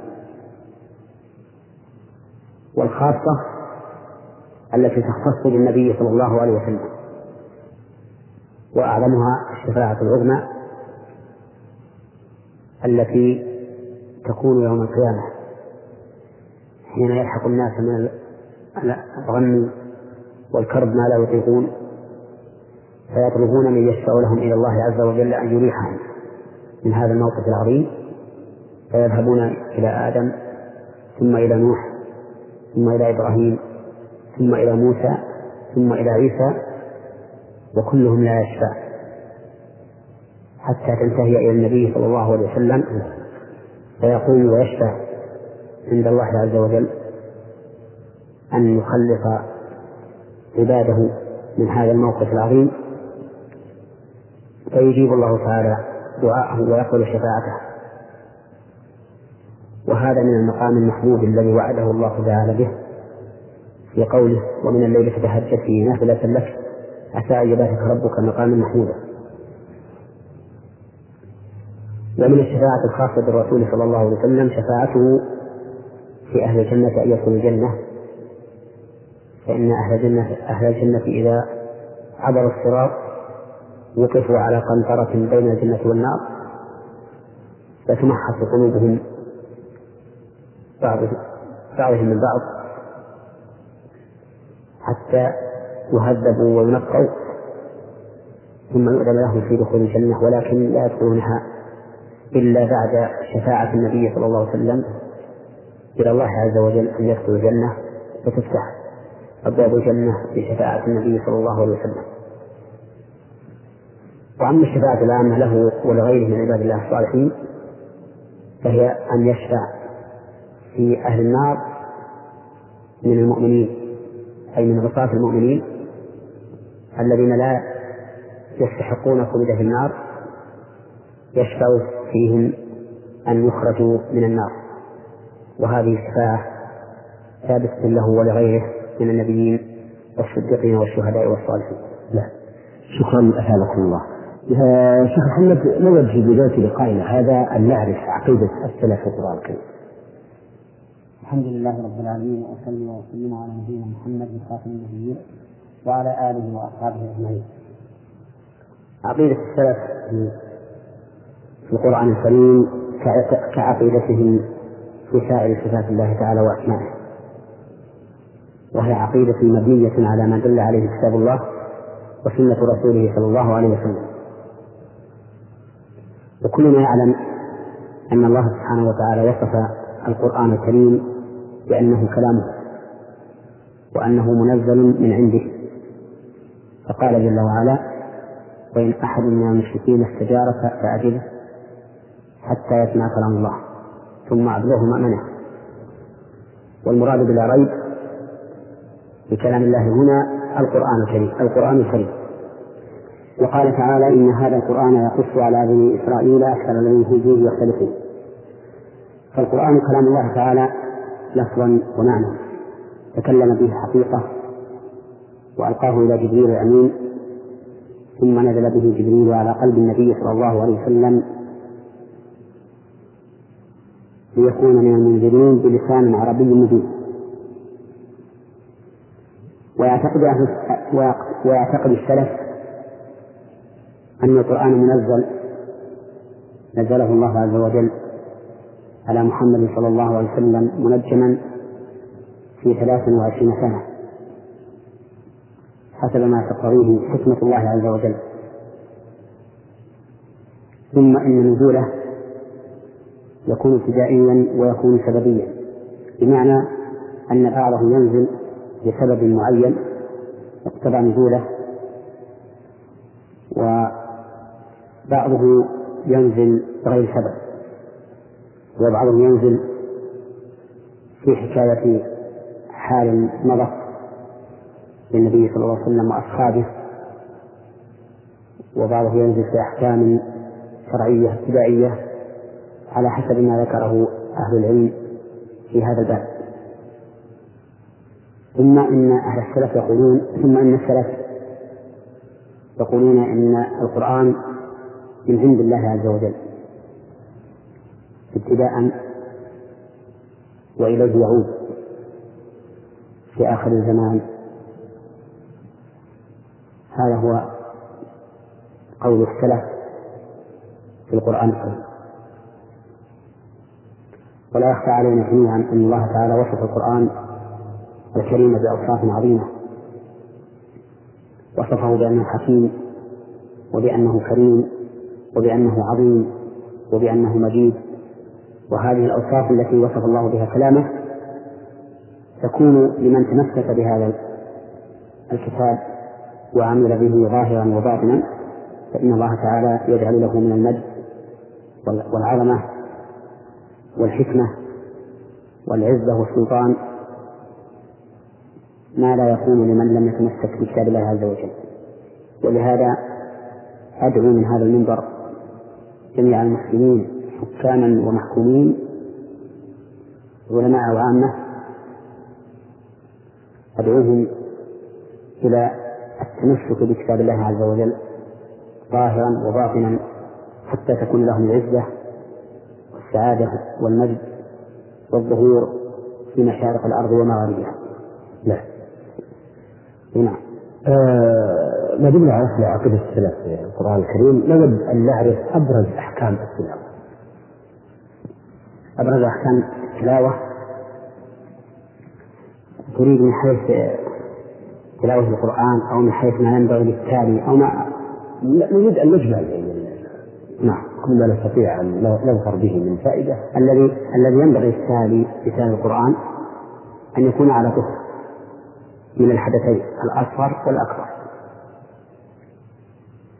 والخاصة التي تختص بالنبي صلى الله عليه وسلم وأعظمها الشفاعة العظمى التي تكون يوم القيامة. حين يلحق الناس من الغم والكرب ما لا يطيقون فيطلبون من يشفع لهم إلى الله عز وجل أن يريحهم من هذا الموقف العظيم فيذهبون إلى آدم ثم إلى نوح ثم إلى إبراهيم ثم إلى موسى ثم إلى عيسى وكلهم لا يشفع حتى تنتهي إلى النبي صلى الله عليه وسلم فيقوم ويشفع عند الله عز وجل أن يخلص عباده من هذا الموقف العظيم فيجيب الله تعالى دعاءه ويقبل شفاعته. وهذا من المقام المحمود الذي وعده الله تعالى به في قوله ومن الليل فتهجد فيه نافلة لك عسى أن يبارك ربك مقاما محمودا. ومن الشفاعة الخاصة بالرسول صلى الله عليه وسلم شفاعته في أهل الجنة أن يدخلوا الجنة. فإن أهل الجنة أهل الجنة إذا عبروا الصراط وقفوا على قنطرة بين الجنة والنار فتمحص قلوبهم بعضهم من بعض. حتى يهذبوا وينقوا ثم يؤذن لهم في دخول الجنة ولكن لا يدخلونها إلا بعد شفاعة النبي صلى الله عليه وسلم إلى الله عز وجل أن يدخلوا الجنة فتفتح أبواب الجنة بشفاعة النبي صلى الله عليه وسلم. وأما الشفاعة العامة له ولغيره من عباد الله الصالحين فهي أن يشفع في أهل النار من المؤمنين أي من عصاة المؤمنين الذين لا يستحقون خلود في النار يشفع فيهم أن يخرجوا من النار وهذه الشفاعة ثابتة له ولغيره من النبيين والصديقين والشهداء والصالحين. نعم. شكرا أثابكم الله. شيخ محمد نود في بداية لقائنا هذا أن نعرف عقيدة السلف القرآن الكريم. الحمد لله رب العالمين وصلي وسلم على نبينا محمد خاتم النبيين وعلى آله وأصحابه أجمعين. عقيدة السلف في القرآن الكريم كعقيدتهم في سائر صفات الله تعالى وأسمائه وهي عقيدة مبنية على ما دل عليه كتاب الله وسنة رسوله صلى الله عليه وسلم وكلنا يعلم أن الله سبحانه وتعالى وصف القرآن الكريم بأنه كلامه وأنه منزل من عنده. فقال جل وعلا وإن أحد من المشركين استجارك فأجبه حتى يسمع كلام الله ثم أبلغه مأمنه والمراد بلا ريب بكلام الله هنا القرآن الكريم القرآن الكريم. وقال تعالى إن هذا القرآن يقص على بني إسرائيل أكثر الذين هم فيه يختلفون فالقرآن كلام الله تعالى لفظا ومعنى. تكلم به حقيقة وألقاه إلى جبريل الأمين ثم نزل به جبريل على قلب النبي صلى الله عليه وسلم ليكون من المنذرين بلسان عربي مبين. ويعتقد ويعتقد السلف أن القرآن منزل نزله الله عز وجل على محمد صلى الله عليه وسلم منجما في ثلاث وعشرين سنة. حسب ما تقتضيه حكمة الله عز وجل. ثم إن نزوله يكون ابتدائيا ويكون سببيا. بمعنى أن بعضه ينزل لسبب معين اقتضى نزوله وبعضه ينزل بغير سبب. وبعضه ينزل في حكاية حال مضت للنبي صلى الله عليه وسلم وأصحابه وبعضه ينزل في أحكام شرعية ابتدائية على حسب ما ذكره أهل العلم في هذا الباب. ثم إن أهل السلف يقولون ثم إن السلف يقولون إن القرآن من عند الله عز وجل. ابتداء وإليه يعود في آخر الزمان. هذا هو قول السلف في القرآن الكريم. ولا يخفى علينا جميعا أن الله تعالى وصف القرآن الكريم بأوصاف عظيمة. وصفه بأنه حكيم وبأنه كريم وبأنه عظيم وبأنه مجيد. وهذه الأوصاف التي وصف الله بها كلامه تكون لمن تمسك بهذا الكتاب وعمل به ظاهرا وباطنا فإن الله تعالى يجعل له من المجد والعظمة والحكمة والعزة والسلطان ما لا يكون لمن لم يتمسك بكتاب الله عز وجل. ولهذا أدعو من هذا المنبر جميع المسلمين حكاما ومحكومين علماء وعامة أدعوهم إلى التمسك بكتاب الله عز وجل ظاهرا وباطنا حتى تكون لهم العزة والسعادة والمجد والظهور في مشارق الأرض ومغاربها. نعم. نعم. ما دمنا عرفنا عقيدة السلف في القرآن الكريم نود أن نعرف أبرز أحكام التلاوة. أبرز أحكام التلاوة تريد من حيث تلاوة القرآن أو من حيث ما ينبغي للتالي أو ما نريد أن نجمل يعني نعم. كل ما نستطيع أن نظفر به من فائدة. الذي الذي ينبغي التالي لتالي القرآن أن يكون على طهر من الحدثين الأصغر والأكبر.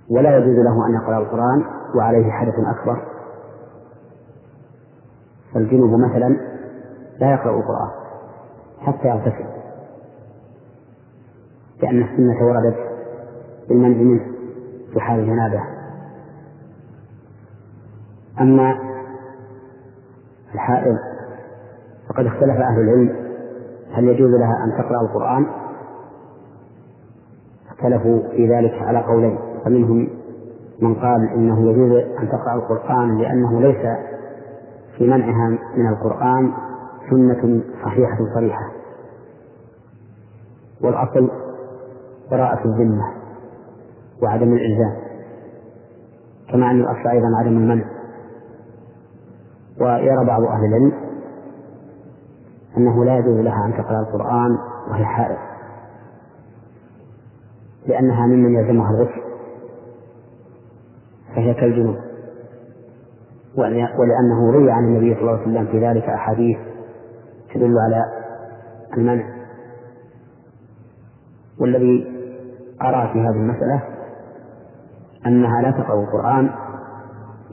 ولا يجوز له أن يقرأ القرآن وعليه حدث أكبر فالجنوب مثلا لا يقرأ القرآن حتى يغتسل لأن السنة وردت بالمنع منه في حال الجنابة. أما الحائض فقد اختلف أهل العلم هل يجوز لها أن تقرأ القرآن؟ اختلفوا في ذلك على قولين فمنهم من قال إنه يجوز أن تقرأ القرآن لأنه ليس في منعها من القرآن سنة صحيحة صريحة. والأصل براءة الذمة وعدم الإلزام كما أن الأصل أيضا عدم المنع. ويرى بعض أهل العلم أنه لا يجوز لها أن تقرأ القرآن وهي حائض لأنها ممن يلزمها الغسل فهي كالجنوب ولأنه روي عن النبي صلى الله عليه وسلم في ذلك أحاديث تدل على المنع. والذي أرى في هذه المسألة أنها لا تقرأ القرآن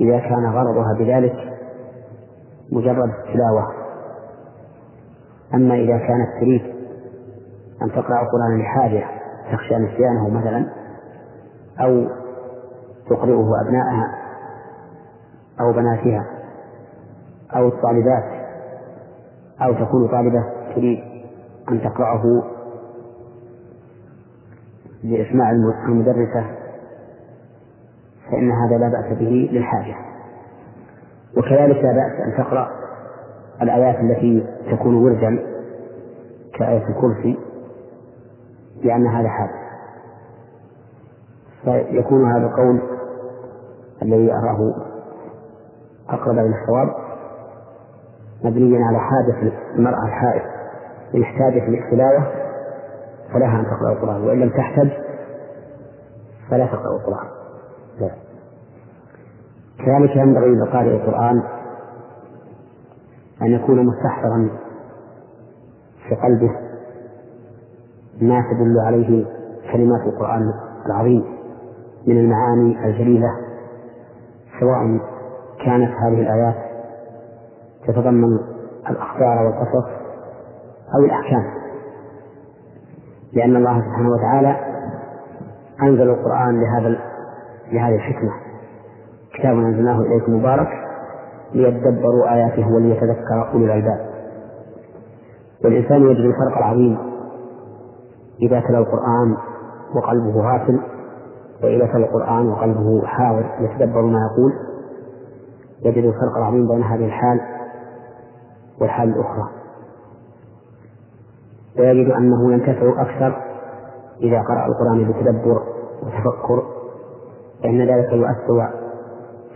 إذا كان غرضها بذلك مجرد التلاوة أما إذا كانت تريد أن تقرأ القرآن لحاجة تخشى نسيانه مثلا أو تقرئه أبنائها أو بناتها أو الطالبات أو تكون طالبة تريد أن تقرأه لإسماع المدرسة فإن هذا لا بأس به للحاجة. وكذلك لا بأس أن تقرأ الآيات التي تكون وردا كآية الكرسي لأن هذا حاجة. فيكون هذا القول الذي أراه أقرب إلى الصواب مبنيا على حاجة المرأة الحائض إن احتاجت للتلاوة فلها أن تقرأ القرآن وإن لم تحتج فلا تقرأ القرآن لا. كذلك ينبغي لقارئ القرآن أن يكون مستحضرا في قلبه ما تدل عليه كلمات القرآن العظيم من المعاني الجليلة سواء كانت هذه الآيات تتضمن الأخبار والقصص أو الأحكام. لأن الله سبحانه وتعالى أنزل القرآن لهذا لهذه الحكمة. كتاب أنزلناه إليكم مبارك ليدبروا آياته وليتذكر أولو الألباب. والإنسان يجد الفرق العظيم إذا تلا القرآن وقلبه غافل وإذا تلا القرآن وقلبه حاضر يتدبر ما يقول. يجد الفرق العظيم بين هذه الحال والحال الأخرى. ويجد أنه ينتفع أكثر إذا قرأ القرآن بتدبر وتفكر فإن ذلك يؤثر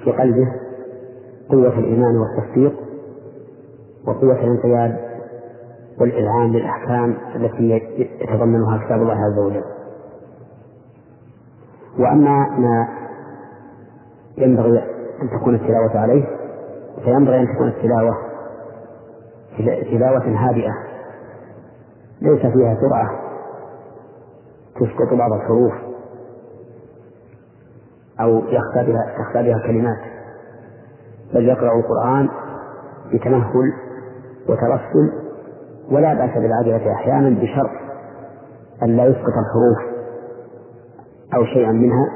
في قلبه قوة الإيمان والتصديق وقوة الانقياد والإذعان للأحكام التي يتضمنها كتاب الله عز وجل. وأما ما ينبغي أن تكون التلاوة عليه فينبغي أن تكون التلاوة تلاوة هادئة ليس فيها سرعة تسقط بعض الحروف أو يخفى بها تخفى بها كلمات بل يقرأ القرآن بتمهل وترسل ولا بأس بالعجلة أحيانا بشرط أن لا يسقط الحروف أو شيئا منها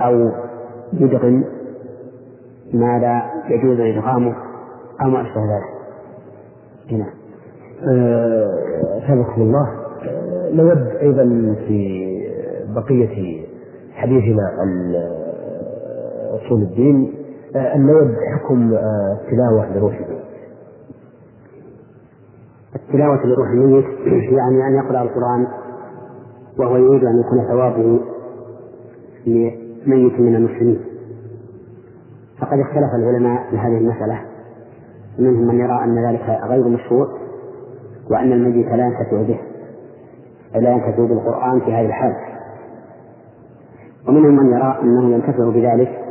أو يدغم ما لا يجوز إدغامه أو ما أشبه ذلك؟ هنا. أه الله. آه، نود أيضا في بقية حديثنا عن آه، أصول الدين آه، أن نود حكم التلاوة لروح الميت التلاوة لروح الميت يعني أن يقرأ القرآن وهو يريد أن يكون ثوابه لميت من المسلمين. فقد اختلف العلماء في هذه المسألة منهم من يرى أن ذلك غير مشروع وأن الميت لا ينتفع به لا ينتفع بالقرآن في هذه الحال. ومنهم من يرى أنه ينتفع بذلك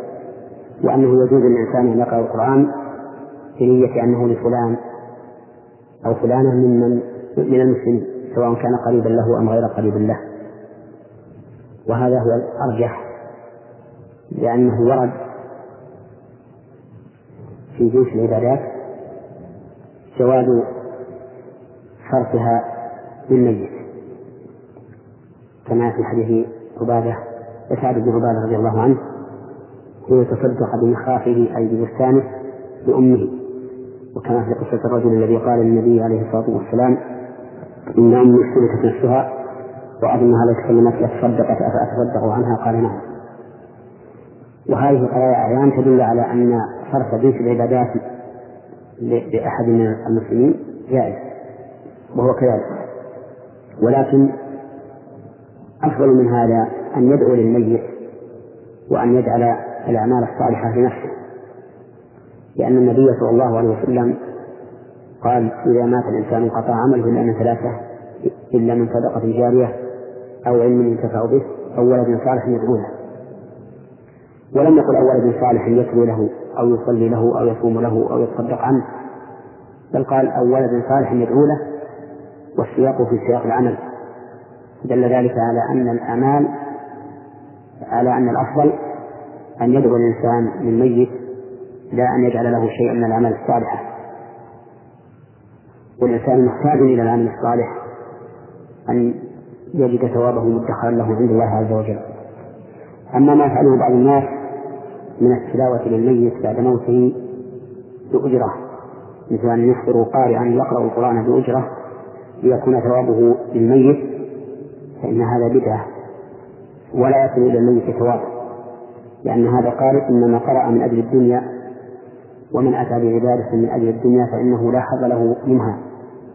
وأنه يجوز للإنسان أن يقرأ القرآن بنية أنه لفلان أو فلانة ممن من المسلمين سواء كان قريبا له أم غير قريب له. وهذا هو الأرجح لأنه ورد في جيش العبادات جواز صرفها للميت. كما في حديث عبادة وسعد بن عبادة رضي الله عنه هو يتصدق بمخافه أي ببستانه لأمه. وكما في قصة الرجل الذي قال للنبي عليه الصلاة والسلام إن أمي اختلفت نفسها وأظنها لو تكلمت لتصدقت أفأتصدق عنها؟ قال نعم. وهذه القضايا أعيان تدل على أن صرف جنس العبادات لأحد من المسلمين؟ جائز. وهو كذلك. ولكن أفضل من هذا أن يدعو للميت وأن يجعل الأعمال الصالحة لنفسه. لأن النبي صلى الله عليه وسلم قال إذا مات الإنسان انقطع عمله إلا من ثلاثة إلا من صدقة جارية أو علم ينتفع به أو ولد صالح يدعو له ولم يقل أو ولد صالح يتلو له أو يصلي له أو يصوم له أو يتصدق عنه بل قال أو ولد صالح يدعو له والسياق في سياق العمل. دل ذلك على أن الأعمال على أن الأفضل أن يدعو الإنسان للميت لا أن يجعل له شيئا من الأعمال الصالحة والإنسان محتاج إلى العمل الصالح أن يجد ثوابه مدخرا له عند الله عز وجل. أما ما يفعله بعض الناس من التلاوة للميت بعد موته بأجرة مثل أن يحضروا قارئا يقرأ القرآن بأجرة ليكون ثوابه للميت فإن هذا بدعة ولا يصل إلى الميت ثواب لأن هذا قارئ إنما قرأ من أجل الدنيا ومن أتى بعبادة من أجل الدنيا فإنه لا حظ له منها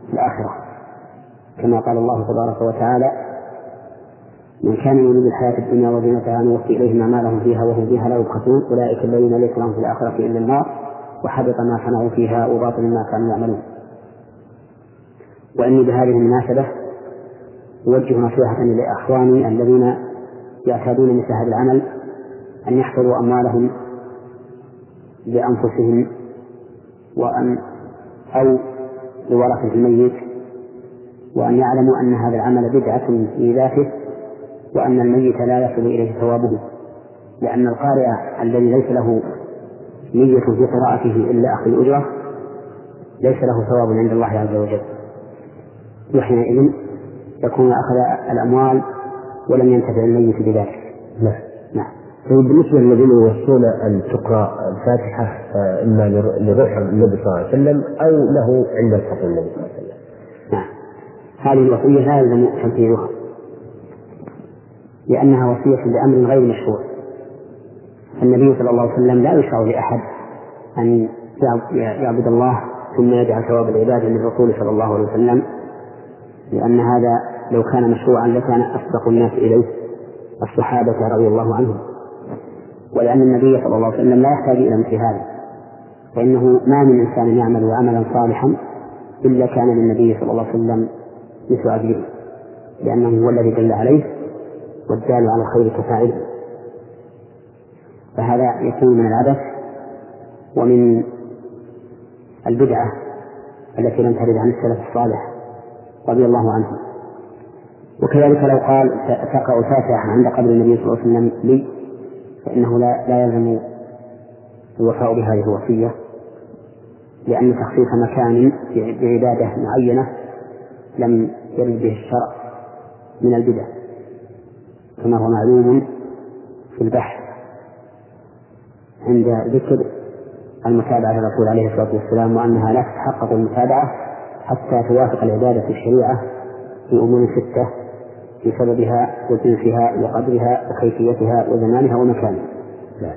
في الآخرة كما قال الله تبارك وتعالى من كان يريد الحياة الدنيا وزينتها نوفي إليهم أعمالهم فيها وهم فيها لا يبخسون. أولئك الذين ليس لهم في الآخرة إلا النار وحبط ما صنعوا فيها وباطل ما كانوا يعملون. وإني بهذه المناسبة أوجه نصيحة لإخواني الذين يعتادون مثل هذا العمل أن يحفظوا أموالهم لأنفسهم وأن أو لورثة الميت وأن يعلموا أن هذا العمل بدعة في ذاته وأن الميت لا يصل إليه ثوابه لأن القارئ الذي ليس له نية في قراءته إلا أخذ الأجرة ليس له ثواب عند الله عز وجل. وحينئذ يكون أخذ الأموال ولم ينتفع الميت بذلك. نعم. نعم. طيب بالنسبة للذين يوصون أن تقرأ الفاتحة إما لروح النبي صلى الله عليه وسلم أو له عند الفصل النبي صلى الله عليه وسلم. نعم. هذه الوصية لا يلزم تنفيذها. لأنها وصية بأمر غير مشروع. النبي صلى الله عليه وسلم لا يشرع لأحد أن يعبد الله ثم يجعل ثواب العبادة للرسول صلى الله عليه وسلم لأن هذا لو كان مشروعا لكان أسبق الناس إليه الصحابة رضي الله عنهم ولأن النبي صلى الله عليه وسلم لا يحتاج إلى مثل هذا فإنه ما من إنسان يعمل عملا صالحا إلا كان للنبي صلى الله عليه وسلم مثل أجره لأنه هو الذي دل عليه والدال على الخير كفاعله. فهذا يكون من العبث ومن البدعة التي لم ترد عن السلف الصالح رضي الله عنهم وكذلك لو قال تقرأ الفاتحة عند قبر النبي صلى الله عليه وسلم لي فإنه لا لا يلزم الوفاء بهذه الوصية لأن تخصيص مكان بعبادة معينة لم يرد به الشرع من البدع. كما هو معلوم في البحث عند ذكر المتابعة للرسول عليه الصلاة والسلام وأنها لا تتحقق المتابعة حتى توافق العبادة في الشريعة في أمور ستة في سببها وجنسها وقدرها وكيفيتها وزمانها ومكانها. نعم.